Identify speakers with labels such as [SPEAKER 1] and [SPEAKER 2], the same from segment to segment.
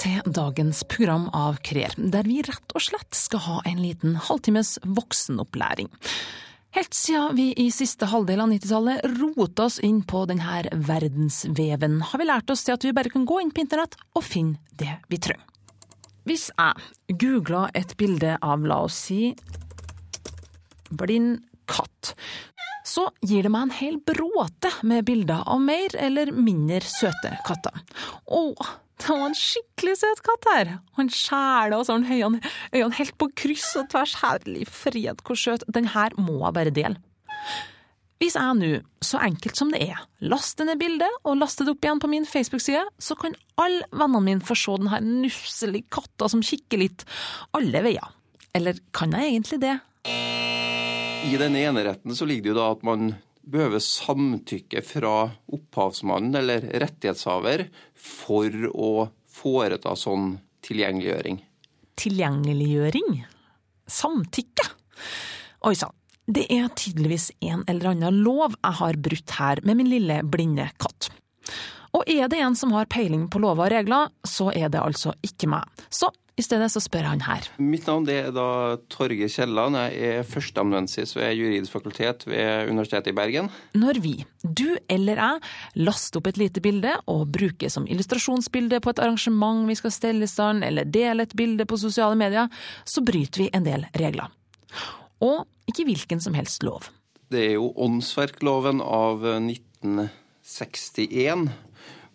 [SPEAKER 1] til dagens program av Krer, der vi rett og slett skal ha en liten halvtimes voksenopplæring. Helt siden vi i siste halvdel av 90-tallet rota oss inn på denne verdensveven, har vi lært oss til at vi bare kan gå inn på internett og finne det vi trenger. Hvis jeg googler et bilde av, la oss si, blind katt, så gir det meg en hel bråte med bilder av mer eller mindre søte katter. Åh, det var en skikkelig søt katt her. Han skjæler og så har han øynene, øynene helt på kryss og tvers. Herlig fred, hvor søt. Den her må jeg bare dele. Hvis jeg nå, så enkelt som det er, laster ned bildet og laster det opp igjen på min Facebook-side, så kan alle vennene mine få se denne nusselige katta som kikker litt alle veier. Eller kan jeg egentlig det?
[SPEAKER 2] I den eneretten så ligger det jo da at man behøver samtykke fra opphavsmannen eller rettighetshaver for å foreta sånn tilgjengeliggjøring.
[SPEAKER 1] Tilgjengeliggjøring? Samtykke? Oi sann. Det er tydeligvis en eller annen lov jeg har brutt her med min lille blinde katt. Og er det en som har peiling på lover og regler, så er det altså ikke meg. Så i stedet så spør han her.
[SPEAKER 2] Mitt navn er da Torge Kielland. Jeg er førsteamanuensis ved juridisk fakultet ved Universitetet i Bergen.
[SPEAKER 1] Når vi, du eller jeg, laster opp et lite bilde og bruker som illustrasjonsbilde på et arrangement vi skal stelle i stand, eller deler et bilde på sosiale medier, så bryter vi en del regler. Og ikke hvilken som helst lov.
[SPEAKER 2] Det er jo åndsverkloven av 1961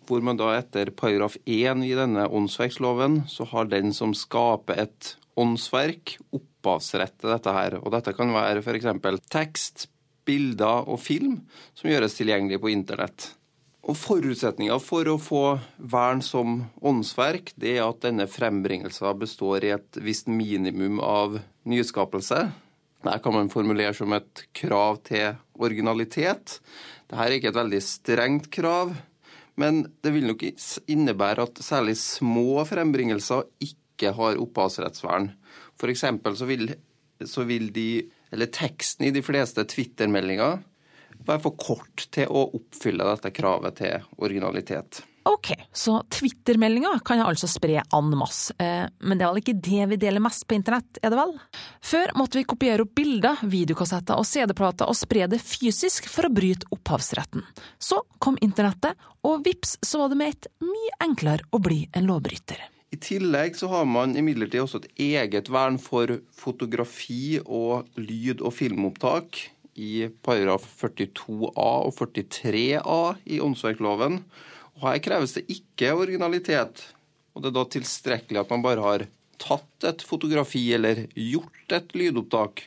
[SPEAKER 2] hvor man da etter paragraf 1 i denne åndsverksloven, så har den som skaper et åndsverk, opphavsrett til dette her. Og dette kan være f.eks. tekst, bilder og film som gjøres tilgjengelig på internett. Og Forutsetninga for å få vern som åndsverk, det er at denne frembringelsen består i et visst minimum av nyskapelse. Dette kan man formulere som et krav til originalitet. Dette er ikke et veldig strengt krav, men det vil nok innebære at særlig små frembringelser ikke har opphavsrettsvern. F.eks. Så, vil, så vil de, eller teksten i de fleste Twitter-meldinger være for kort til å oppfylle dette kravet til originalitet.
[SPEAKER 1] Ok, så Twitter-meldinger kan jeg altså spre en masse, eh, men det er vel ikke det vi deler mest på internett, er det vel? Før måtte vi kopiere opp bilder, videokassetter og CD-plater og spre det fysisk for å bryte opphavsretten. Så kom internettet, og vips så var det med et mye enklere å bli en lovbryter.
[SPEAKER 2] I tillegg så har man imidlertid også et eget vern for fotografi og lyd- og filmopptak i paragraf 42a og 43a i åndsverkloven. Og her kreves det ikke originalitet. Og det er da tilstrekkelig at man bare har tatt et fotografi eller gjort et lydopptak.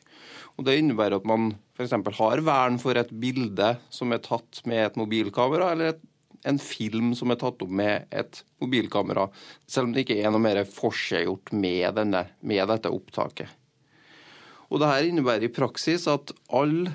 [SPEAKER 2] Og det innebærer at man f.eks. har vern for et bilde som er tatt med et mobilkamera, eller et, en film som er tatt opp med et mobilkamera, selv om det ikke er noe mer forseggjort med, denne, med dette opptaket. Og det her innebærer i praksis at alle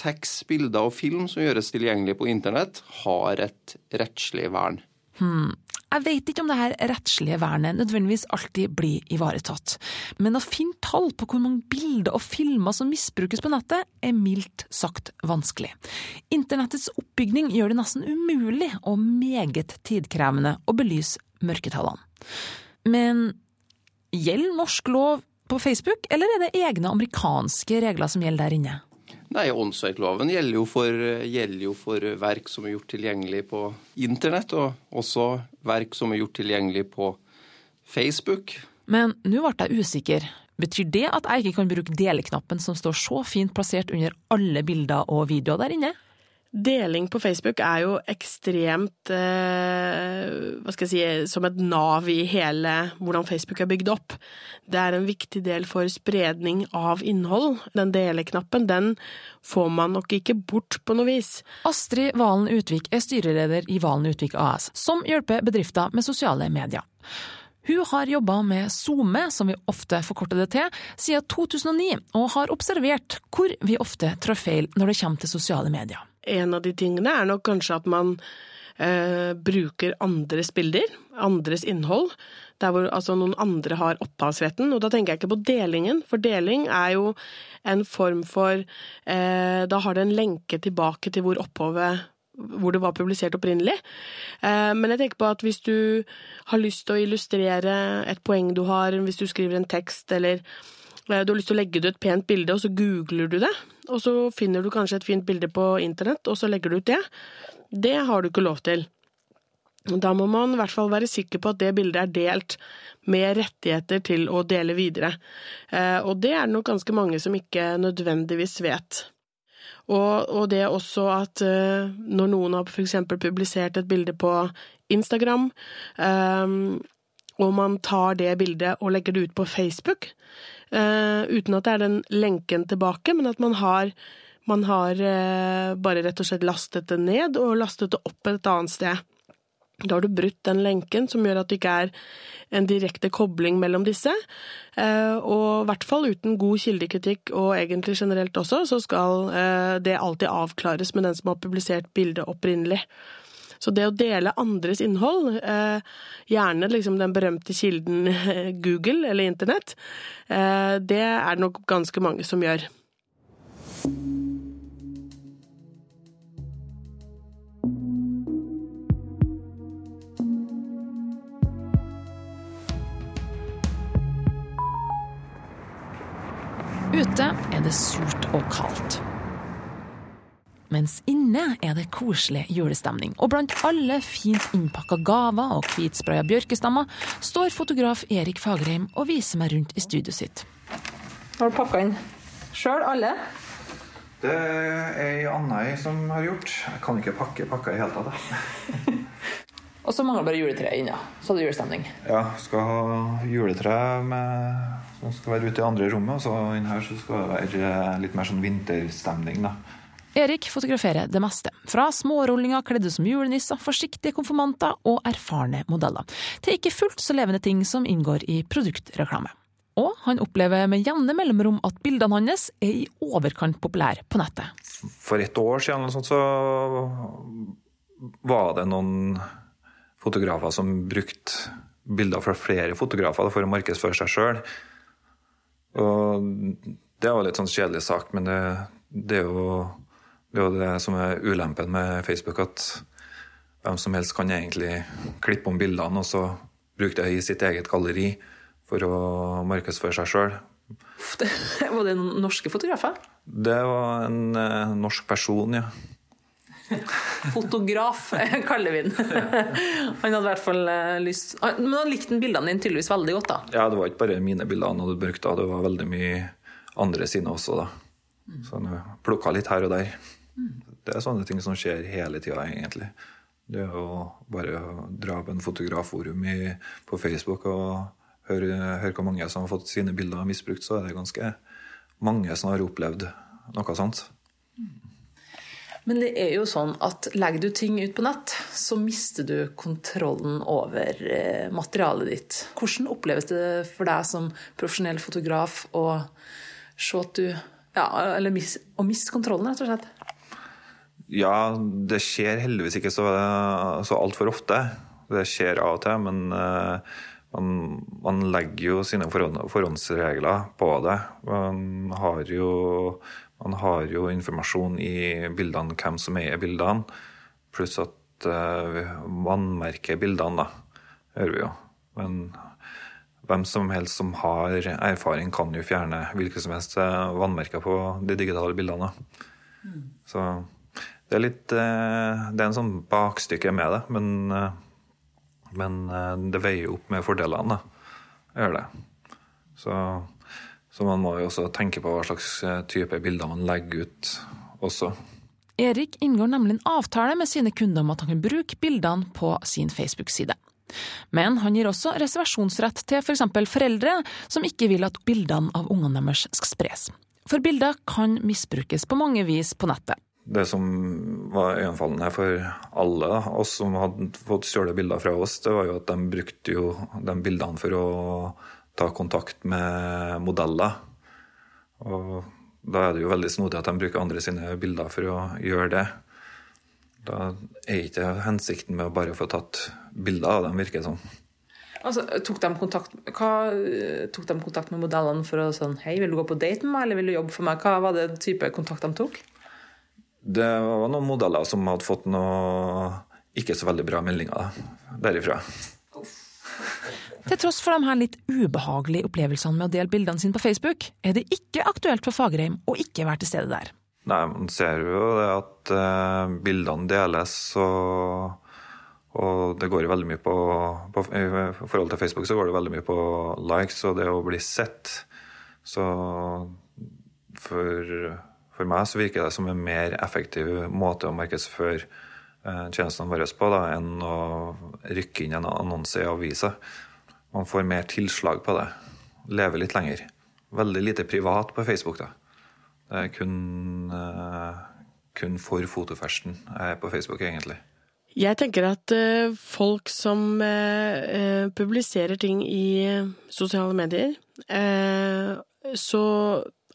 [SPEAKER 2] tekst, bilder og film som gjøres tilgjengelig på internett, har et rettslig vern.
[SPEAKER 1] Hmm. Jeg vet ikke om det her rettslige vernet nødvendigvis alltid blir ivaretatt, men å finne tall på hvor mange bilder og filmer som misbrukes på nettet, er mildt sagt vanskelig. Internettets oppbygning gjør det nesten umulig og meget tidkrevende å belyse mørketallene. Men gjelder norsk lov på Facebook, eller er det egne amerikanske regler som gjelder der inne?
[SPEAKER 2] Nei, Åndsverkloven gjelder jo, for, gjelder jo for verk som er gjort tilgjengelig på internett, og også verk som er gjort tilgjengelig på Facebook.
[SPEAKER 1] Men nå ble jeg usikker. Betyr det at jeg ikke kan bruke deleknappen som står så fint plassert under alle bilder og videoer der inne?
[SPEAKER 3] Deling på Facebook er jo ekstremt eh, hva skal jeg si, som et nav i hele hvordan Facebook er bygd opp. Det er en viktig del for spredning av innhold. Den deleknappen den får man nok ikke bort på noe vis.
[SPEAKER 1] Astrid Valen Utvik er styreleder i Valen Utvik AS, som hjelper bedrifter med sosiale medier. Hun har jobba med SoMe, som vi ofte forkorter det til, siden 2009, og har observert hvor vi ofte trår feil når det kommer til sosiale medier
[SPEAKER 3] en av de tingene er nok kanskje at man eh, bruker andres bilder, andres innhold, der hvor altså, noen andre har opphavsretten. Og da tenker jeg ikke på delingen, for deling er jo en form for eh, Da har det en lenke tilbake til hvor opphavet hvor det var publisert opprinnelig. Eh, men jeg tenker på at hvis du har lyst til å illustrere et poeng du har, hvis du skriver en tekst eller du har lyst til å legge ut et pent bilde, og så googler du det, og så finner du kanskje et fint bilde på internett, og så legger du ut det. Det har du ikke lov til. Da må man i hvert fall være sikker på at det bildet er delt med rettigheter til å dele videre. Eh, og det er det nok ganske mange som ikke nødvendigvis vet. Og, og det også at uh, når noen har f.eks. publisert et bilde på Instagram, um, og man tar det bildet og legger det ut på Facebook, uten at det er den lenken tilbake, men at man har, man har uh, bare rett og slett lastet det ned og lastet det opp et annet sted. Da har du brutt den lenken som gjør at det ikke er en direkte kobling mellom disse. Eh, og i hvert fall uten god kildekritikk, og egentlig generelt også, så skal eh, det alltid avklares med den som har publisert bildet opprinnelig. Så det å dele andres innhold, eh, gjerne liksom den berømte kilden Google eller Internett, det er det nok ganske mange som gjør.
[SPEAKER 1] Ute er det surt og kaldt. Mens inne er det koselig julestemning. Og blant alle fint innpakka gaver og hvitspraya bjørkestammer står fotograf Erik Fagerheim og viser meg rundt i studioet sitt. Har du pakka inn sjøl, alle?
[SPEAKER 4] Det er ei anna som har gjort. Jeg kan ikke pakke pakka i hele tatt.
[SPEAKER 1] Og så mangler bare juletreet inne. Så er det julestemning.
[SPEAKER 4] Ja, skal ha juletre med, som skal være ute i andre rommet. Og så inn her så skal det være litt mer sånn vinterstemning, da.
[SPEAKER 1] Erik fotograferer det meste. Fra smårullinger kledde som julenisser, forsiktige konfirmanter og erfarne modeller. Til ikke fullt så levende ting som inngår i produktreklame. Og han opplever med jevne mellomrom at bildene hans er i overkant populære på nettet.
[SPEAKER 4] For et år siden så var det noen fotografer som brukte bilder fra flere fotografer for å markedsføre seg sjøl. Det er jo litt sånn kjedelig sak, men det, det, er jo, det, er jo, det som er ulempen med Facebook, at hvem som helst kan egentlig klippe om bildene og så bruke det i sitt eget galleri for å markedsføre seg sjøl.
[SPEAKER 1] Var det norske fotografer?
[SPEAKER 4] Det var en eh, norsk person, ja.
[SPEAKER 1] Fotograf, kaller vi den. Han hadde i hvert fall eh, lyst Men han likte bildene dine tydeligvis veldig godt, da?
[SPEAKER 4] Ja, det var ikke bare mine bilder han hadde brukt, da. det var veldig mye andre sine også, da. Så han plukka litt her og der. Det er sånne ting som skjer hele tida, egentlig. Det å bare dra på en fotografforum i, på Facebook og høre, høre hvor mange som har fått sine bilder misbrukt, så er det ganske mange som har opplevd noe sånt.
[SPEAKER 1] Men det er jo sånn at legger du ting ut på nett, så mister du kontrollen over eh, materialet ditt. Hvordan oppleves det for deg som profesjonell fotograf å se at du Ja, eller mis, å miste kontrollen, rett og slett?
[SPEAKER 4] Ja, det skjer heldigvis ikke så, så altfor ofte. Det skjer av og til, men uh, man, man, legger jo sine forhåndsregler på det. Man har jo man har jo informasjon i bildene hvem som eier bildene, pluss at uh, vannmerker bildene, da. Hører vi jo. Men hvem som helst som har erfaring, kan jo fjerne hvilke som helst eh, vannmerker på de digitale bildene. Mm. Så det er litt uh, Det er en sånn bakstykke med det, men, uh, men det veier opp med fordelene, da. Gjør det. Så så man må jo også tenke på hva slags eh, type bilder man legger ut også.
[SPEAKER 1] Erik inngår nemlig en avtale med sine kunder om at han kan bruke bildene på sin Facebook-side. Men han gir også reservasjonsrett til f.eks. For foreldre som ikke vil at bildene av ungene deres skal spres. For bilder kan misbrukes på mange vis på nettet.
[SPEAKER 4] Det som var øyenfallende for alle oss som hadde fått stjålet bilder fra oss, det var jo at de brukte jo de bildene for å ta kontakt med modeller. Og da er det jo veldig snodig at de bruker andre sine bilder for å gjøre det. Da er ikke hensikten med å bare få tatt bilder av dem, virker det som.
[SPEAKER 1] Altså, tok de, kontakt, hva, tok de kontakt med modellene for å sånn Hei, vil du gå på date med meg, eller vil du jobbe for meg? Hva var det type kontakt de tok?
[SPEAKER 4] Det var noen modeller som hadde fått noe ikke så veldig bra meldinger derifra.
[SPEAKER 1] Til tross for de her litt ubehagelige opplevelsene med å dele bildene sine på Facebook, er det ikke aktuelt for Fagerheim å ikke være til stede der.
[SPEAKER 4] Nei, man ser jo det at uh, bildene deles, og, og det går jo veldig mye på, på, I forhold til Facebook så går det veldig mye på likes og det å bli sett. Så for, for meg så virker det som en mer effektiv måte å markedsføre uh, tjenestene våre på da, enn å rykke inn en annonse i avisa. Man får mer tilslag på det. Lever litt lenger. Veldig lite privat på Facebook, da. Det er kun, uh, kun for fotofersen jeg er på Facebook, egentlig.
[SPEAKER 3] Jeg tenker at uh, folk som publiserer ting i sosiale medier, så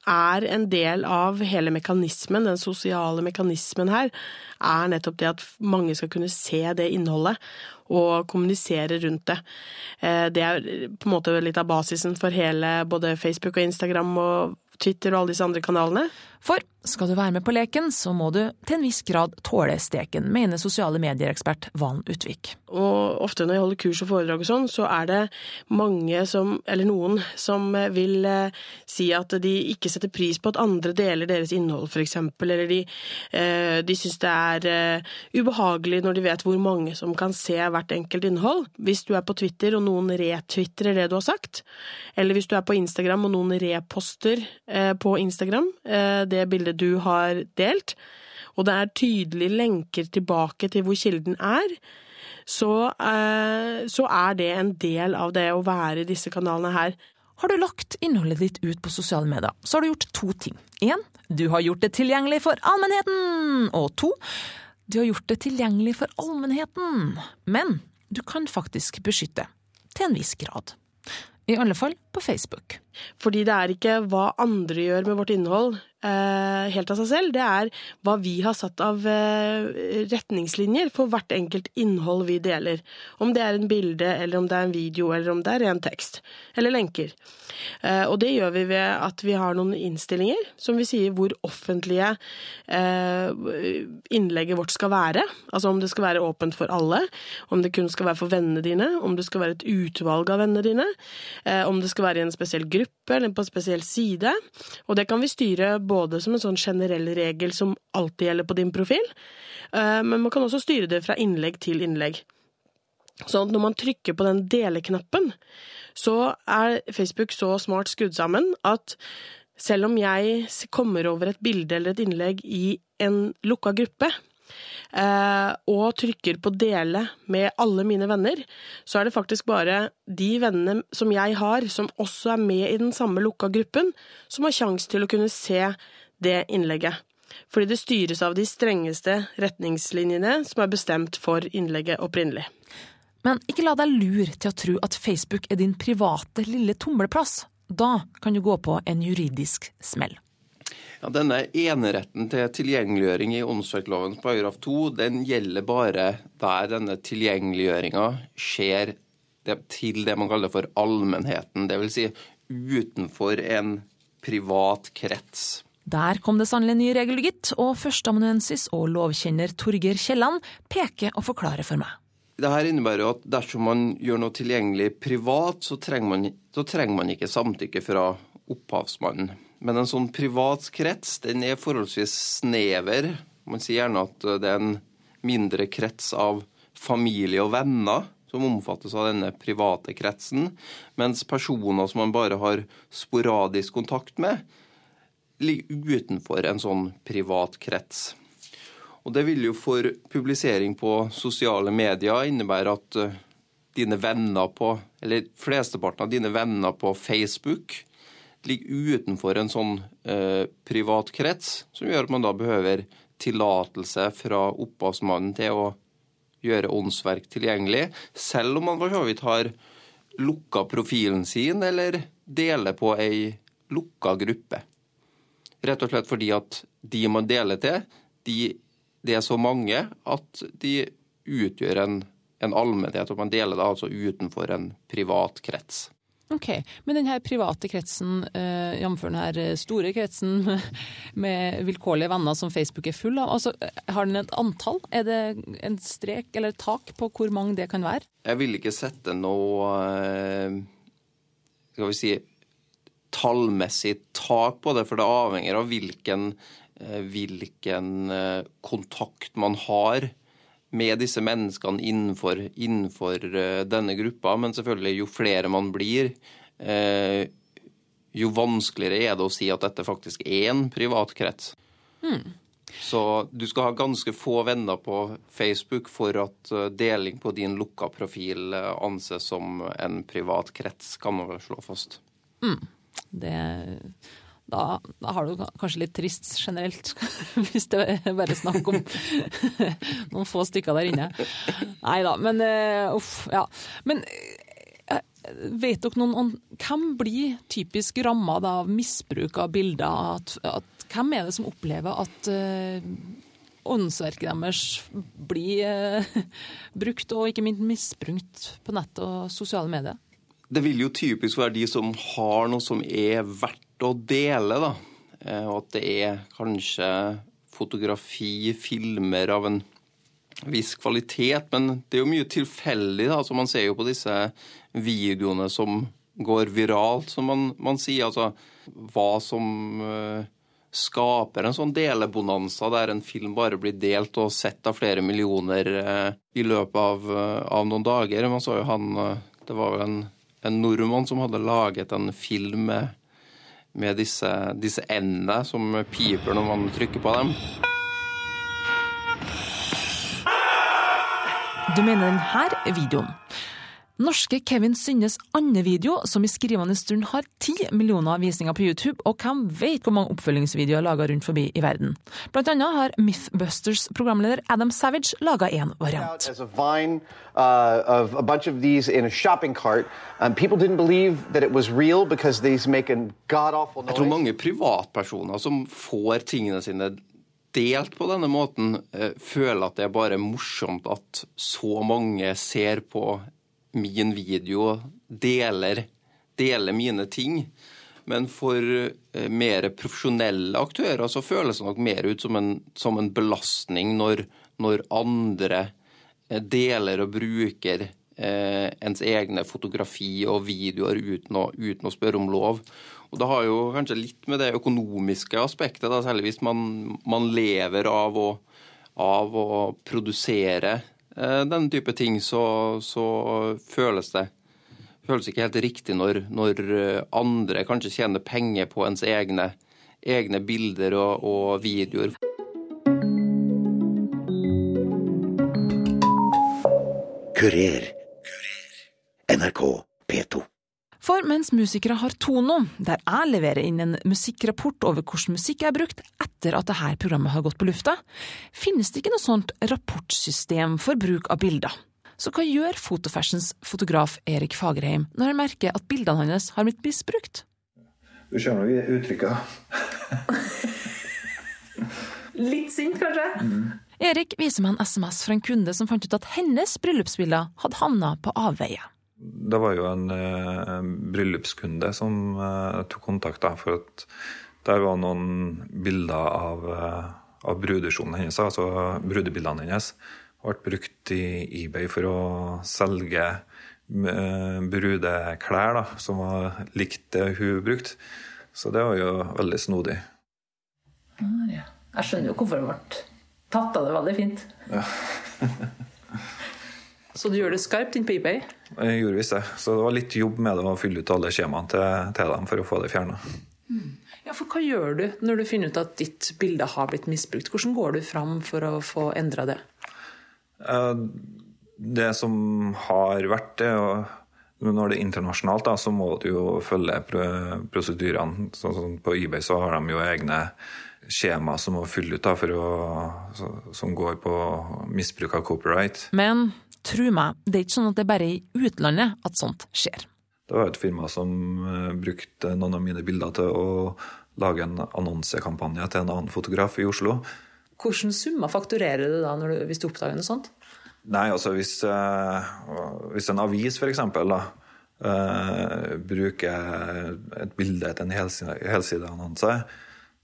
[SPEAKER 3] er en del av hele mekanismen, den sosiale mekanismen her, er nettopp det at mange skal kunne se det innholdet og kommunisere rundt det. Det er på en måte litt av basisen for hele både Facebook og Instagram og Twitter og alle disse andre kanalene.
[SPEAKER 1] For skal du være med på leken, så må du til en viss grad tåle steken, mener sosiale medier-ekspert Van Utvik.
[SPEAKER 3] Og ofte når jeg holder kurs og foredrag og sånn, så er det mange som, eller noen, som vil eh, si at de ikke setter pris på at andre deler deres innhold, f.eks. Eller de, eh, de syns det er eh, ubehagelig når de vet hvor mange som kan se hvert enkelt innhold. Hvis du er på Twitter og noen retvitrer det du har sagt, eller hvis du er på Instagram og noen reposter på Instagram det bildet du har delt, og det er tydelige lenker tilbake til hvor kilden er, så, eh, så er det en del av det å være i disse kanalene her.
[SPEAKER 1] Har du lagt innholdet ditt ut på sosiale medier, så har du gjort to ting. Én, du har gjort det tilgjengelig for allmennheten. Og to, du har gjort det tilgjengelig for allmennheten. Men du kan faktisk beskytte. Til en viss grad. I alle fall på Facebook.
[SPEAKER 3] Fordi det er ikke hva andre gjør med vårt innhold helt av seg selv, det er hva vi har satt av eh, retningslinjer for hvert enkelt innhold vi deler. Om det er en bilde, eller om det er en video, eller om det er ren tekst. Eller lenker. Eh, og det gjør vi ved at vi har noen innstillinger som vi sier hvor offentlige eh, innlegget vårt skal være. Altså om det skal være åpent for alle, om det kun skal være for vennene dine, om det skal være et utvalg av vennene dine, eh, om det skal være i en spesiell gruppe eller på en spesiell side. Og det kan vi styre både som en sånn generell regel som alltid gjelder på din profil, men man kan også styre det fra innlegg til innlegg. Sånn at når man trykker på den deleknappen, så er Facebook så smart skrudd sammen at selv om jeg kommer over et bilde eller et innlegg i en lukka gruppe, eh, og trykker på dele med alle mine venner, så er det faktisk bare de vennene som jeg har, som også er med i den samme lukka gruppen, som har sjanse til å kunne se det innlegget. Fordi det styres av de strengeste retningslinjene som er bestemt for innlegget opprinnelig.
[SPEAKER 1] Men ikke la deg lure til å tro at Facebook er din private lille tumleplass. Da kan du gå på en juridisk smell.
[SPEAKER 2] Ja, denne eneretten til tilgjengeliggjøring i åndsverkloven paragraf 2 den gjelder bare der denne tilgjengeliggjøringa skjer til det man kaller for allmennheten. Dvs. Si utenfor en privat krets.
[SPEAKER 1] Der kom det sannelig en ny regel, gitt, og førsteamanuensis og lovkjenner Torgeir Kielland peker og forklarer for meg.
[SPEAKER 2] Dette innebærer jo at dersom man gjør noe tilgjengelig privat, så trenger man, så trenger man ikke samtykke fra opphavsmannen. Men en sånn privat krets den er forholdsvis snever. Man sier gjerne at det er en mindre krets av familie og venner som omfattes av denne private kretsen, mens personer som man bare har sporadisk kontakt med, ligger utenfor en sånn privat krets. Og det vil jo for publisering på sosiale medier innebære at uh, dine venner på, eller flesteparten av dine venner på Facebook ligger utenfor en sånn eh, privat krets, som gjør at man da behøver tillatelse fra opphavsmannen til å gjøre åndsverk tilgjengelig, selv om man for så vidt har lukka profilen sin eller deler på ei lukka gruppe. Rett og slett fordi at de man deler til, de det er så mange at de utgjør en, en allmennhet, og man deler det altså utenfor en privat krets.
[SPEAKER 1] Ok, Men denne private kretsen, eh, jf. denne her store kretsen med vilkårlige venner som Facebook er full av, altså, har den et antall? Er det en strek eller et tak på hvor mange det kan være?
[SPEAKER 2] Jeg vil ikke sette noe eh, skal vi si tallmessig tak på det, for det avhenger av hvilken, eh, hvilken eh, kontakt man har med disse menneskene innenfor, innenfor uh, denne gruppa. Men selvfølgelig, jo flere man blir, uh, jo vanskeligere er det å si at dette faktisk er en privat krets. Hmm. Så du skal ha ganske få venner på Facebook for at uh, deling på din lukka profil anses som en privat krets, kan man vel slå fast.
[SPEAKER 1] Mm. Det da, da, har du kanskje litt trist generelt, hvis det er bare snakk om noen få stykker der inne. Nei da, men uh, uff, ja. Men uh, vet dere noen om hvem blir typisk ramma av misbruk av bilder? At, at, hvem er det som opplever at uh, åndsverket deres blir brukt, og ikke minst misbrukt på nett og sosiale medier?
[SPEAKER 2] Det vil jo typisk være de som har noe som er verdt å dele, da. Eh, og at det er kanskje fotografi, filmer av en viss kvalitet. Men det er jo mye tilfeldig, da. Altså, man ser jo på disse videoene som går viralt, som man, man sier. Altså hva som uh, skaper en sånn delebonanza der en film bare blir delt og sett av flere millioner uh, i løpet av, av, noen dager. Man så jo han Det var vel en, en nordmann som hadde laget en film med med disse, disse endene som piper når man trykker på dem.
[SPEAKER 1] Du mener denne videoen? Norske Kevin Synnes andre video, som i skrivende stund har ti millioner visninger på YouTube, og hvem vet hvor mange oppfølgingsvideoer laga rundt forbi i verden. Blant annet har Mythbusters programleder Adam Savage laga en variant. Vine, uh.
[SPEAKER 2] Jeg tror mange privatpersoner som får tingene sine delt på denne måten, uh, føler at det er bare morsomt at så mange ser på min video, deler, deler mine ting. Men for eh, mer profesjonelle aktører så føles det nok mer ut som en, som en belastning når, når, andre eh, deler og bruker eh, ens egne fotografi og videoer uten å, uten å, spørre om lov. Og Det har jo kanskje litt med det økonomiske aspektet, da, særlig hvis man, man lever av å, av å produsere Eh, denne type ting, så, så føles det føles ikke helt riktig når, når, eh, andre kanskje tjener penger på ens egne, egne bilder og, og videoer.
[SPEAKER 1] Kurer. NRK P2. For mens musikere har Tono, der jeg leverer inn en musikkrapport over hvordan musikk er brukt etter at dette programmet har gått på lufta, finnes det ikke noe sånt rapportsystem for bruk av bilder. Så hva gjør Fotofashions fotograf Erik Fagerheim når han merker at bildene hans har blitt misbrukt?
[SPEAKER 4] Du skjønner jo uttrykka.
[SPEAKER 1] Litt sint, kanskje? Mm. Erik viser meg en SMS fra en kunde som fant ut at hennes bryllupsbilder hadde havna på avveie.
[SPEAKER 4] Det var jo en, eh, en bryllupskunde som uh, tok kontakt, da, for at der var noen bilder av, uh, av brudekjolen hennes, altså brudebildene hennes, ble brukt i eBay for å selge uh, brudeklær da, som var likt det hun brukte. Så det var jo veldig snodig.
[SPEAKER 1] Ah, ja. Jeg skjønner jo hvorfor det ble tatt av det veldig fint. Ja. Så du gjør det skarpt inn på eBay?
[SPEAKER 4] Jeg gjorde visst det. Så det var litt jobb med det å fylle ut alle skjemaene til, til dem for å få det fjerna.
[SPEAKER 1] Mm. Ja, for hva gjør du når du finner ut at ditt bilde har blitt misbrukt? Hvordan går du fram for å få endra det?
[SPEAKER 4] Eh, det som har vært det, når det er internasjonalt, da, så må du jo følge prosedyrene. Sånn på eBay så har de jo egne skjema som må fylle ut da, å, som går på misbruk av copyright.
[SPEAKER 1] Men Tro meg, det er ikke sånn at det er bare i utlandet at sånt skjer.
[SPEAKER 4] Det var et firma som eh, brukte noen av mine bilder til å lage en annonsekampanje til en annen fotograf i Oslo.
[SPEAKER 1] Hvilke summer fakturerer du da du, hvis du oppdager noe sånt?
[SPEAKER 4] Nei, altså hvis, uh, hvis en avis f.eks. uh, bruker et bilde til en helsideannonse,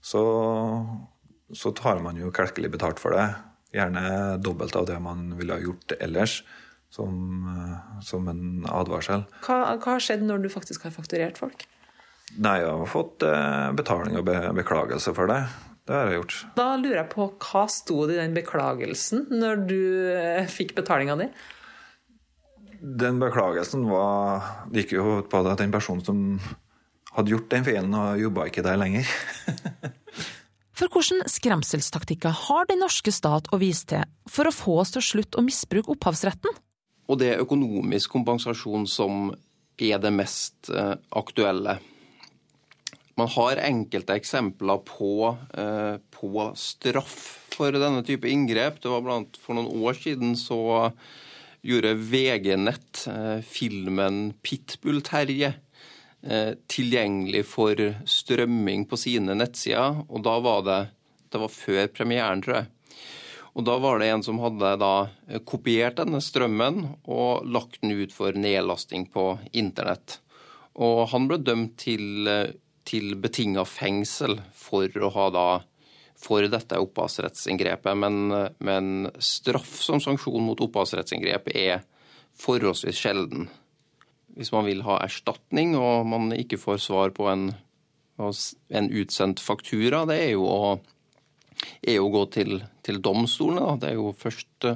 [SPEAKER 4] så, så tar man jo klekkelig betalt for det. Gjerne dobbelt av det man ville ha gjort ellers. Som, som en advarsel.
[SPEAKER 1] Hva, hva har skjedd når du faktisk har fakturert folk?
[SPEAKER 4] Nei, jeg har fått eh, betaling og be beklagelse for det. Det har jeg gjort.
[SPEAKER 1] Da lurer jeg på, hva sto det i den beklagelsen når du eh, fikk betalinga di?
[SPEAKER 4] Den beklagelsen var, det gikk jo på at den personen som hadde gjort den feilen, jobba ikke der lenger.
[SPEAKER 1] For hvilke skremselstaktikker har den norske stat å vise til for å få oss til å slutte å misbruke opphavsretten?
[SPEAKER 2] Og det er økonomisk kompensasjon som er det mest eh, aktuelle. Man har enkelte eksempler på, eh, på, straff for denne type inngrep. Det var blant For noen år siden så gjorde VG Nett eh, filmen 'Pitbull-Terje' tilgjengelig for strømming på sine nettsider. Og da var det Det var før premieren, tror jeg. Og da var det en som hadde da kopiert denne strømmen og lagt den ut for nedlasting på internett. Og han ble dømt til til betinga fengsel for å ha da for dette opphavsrettsinngrepet. Men, men, straff som sanksjon mot opphavsrettsinngrep er forholdsvis sjelden. Hvis man vil ha erstatning og man ikke får svar på en, en utsendt faktura, det er jo å, er å gå til, til domstolene. Det er jo først,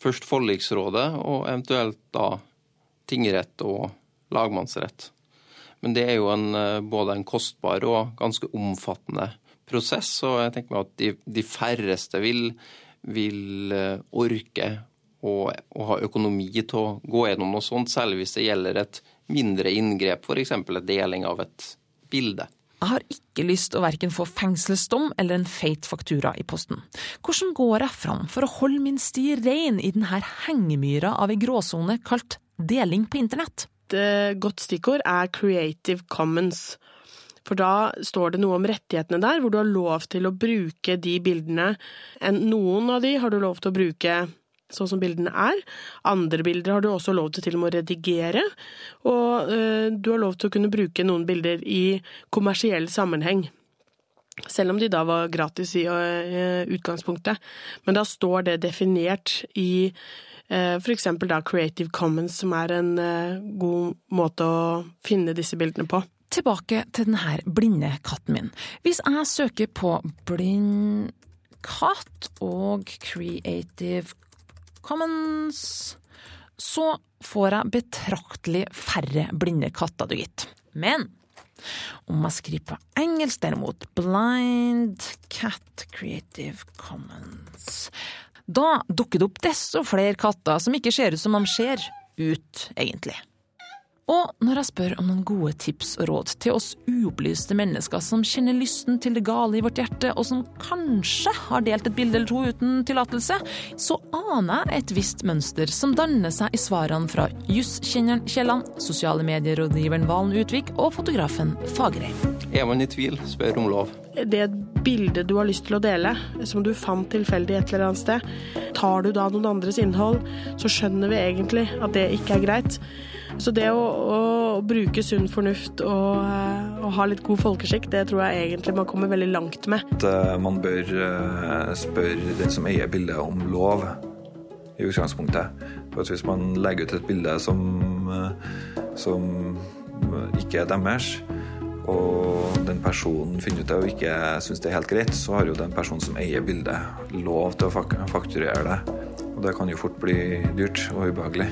[SPEAKER 2] først forliksrådet og eventuelt da tingrett og lagmannsrett. Men det er jo en, både en kostbar og ganske omfattende prosess, og jeg tenker meg at de, de færreste vil, vil eh, orke å, å, ha økonomi til å gå gjennom noe sånt, særlig hvis det gjelder et mindre inngrep, f.eks. en deling av et bilde.
[SPEAKER 1] Jeg har ikke lyst til å verken få fengselsdom eller en feit faktura i posten. Hvordan går jeg fram for å holde min sti rein i denne hengemyra av ei gråsone kalt deling på internett?
[SPEAKER 3] Et eh, godt stikkord er Creative Commons. For da står det noe om rettighetene der, hvor du har lov til å bruke de bildene. Noen av de har du lov til å bruke sånn som bildene er. Andre bilder har du også lov til til og med å redigere. Og eh, du har lov til å kunne bruke noen bilder i kommersiell sammenheng. Selv om de da var gratis i eh, utgangspunktet. Men da står det definert i Eh, F.eks. Creative Commons, som er en eh, god måte å finne disse bildene på.
[SPEAKER 1] Tilbake til denne blinde katten min. Hvis jeg søker på blind katt og Creative Commons, så får jeg betraktelig færre blinde katter, du gitt. Men om jeg skriver på engelsk, derimot, Blind Cat Creative Commons da dukker det opp desto flere katter som ikke ser ut som de ser ut, egentlig. Og når jeg spør om noen gode tips og råd til oss uopplyste mennesker som kjenner lysten til det gale i vårt hjerte, og som kanskje har delt et bilde eller to uten tillatelse, så aner jeg et visst mønster som danner seg i svarene fra juskjenneren Kielland, sosiale medierådgiveren Valen Utvik og fotografen Fagerheim.
[SPEAKER 2] Er man i tvil, spør om lov.
[SPEAKER 3] Det bildet du har lyst til å dele, som du fant tilfeldig et eller annet sted, tar du da noen andres innhold, så skjønner vi egentlig at det ikke er greit. Så det å, å bruke sunn fornuft og, og, ha litt god folkeskikk, det tror jeg egentlig man kommer veldig langt med.
[SPEAKER 4] Eh, man bør eh, spørre den som eier bildet om lov, i utgangspunktet. For hvis man legger ut et bilde som, eh, som ikke er deres, og den personen finner ut det og ikke syns det er helt greit, så har jo den personen som eier bildet, lov til å fakturere det. Og det kan jo fort bli dyrt og ubehagelig.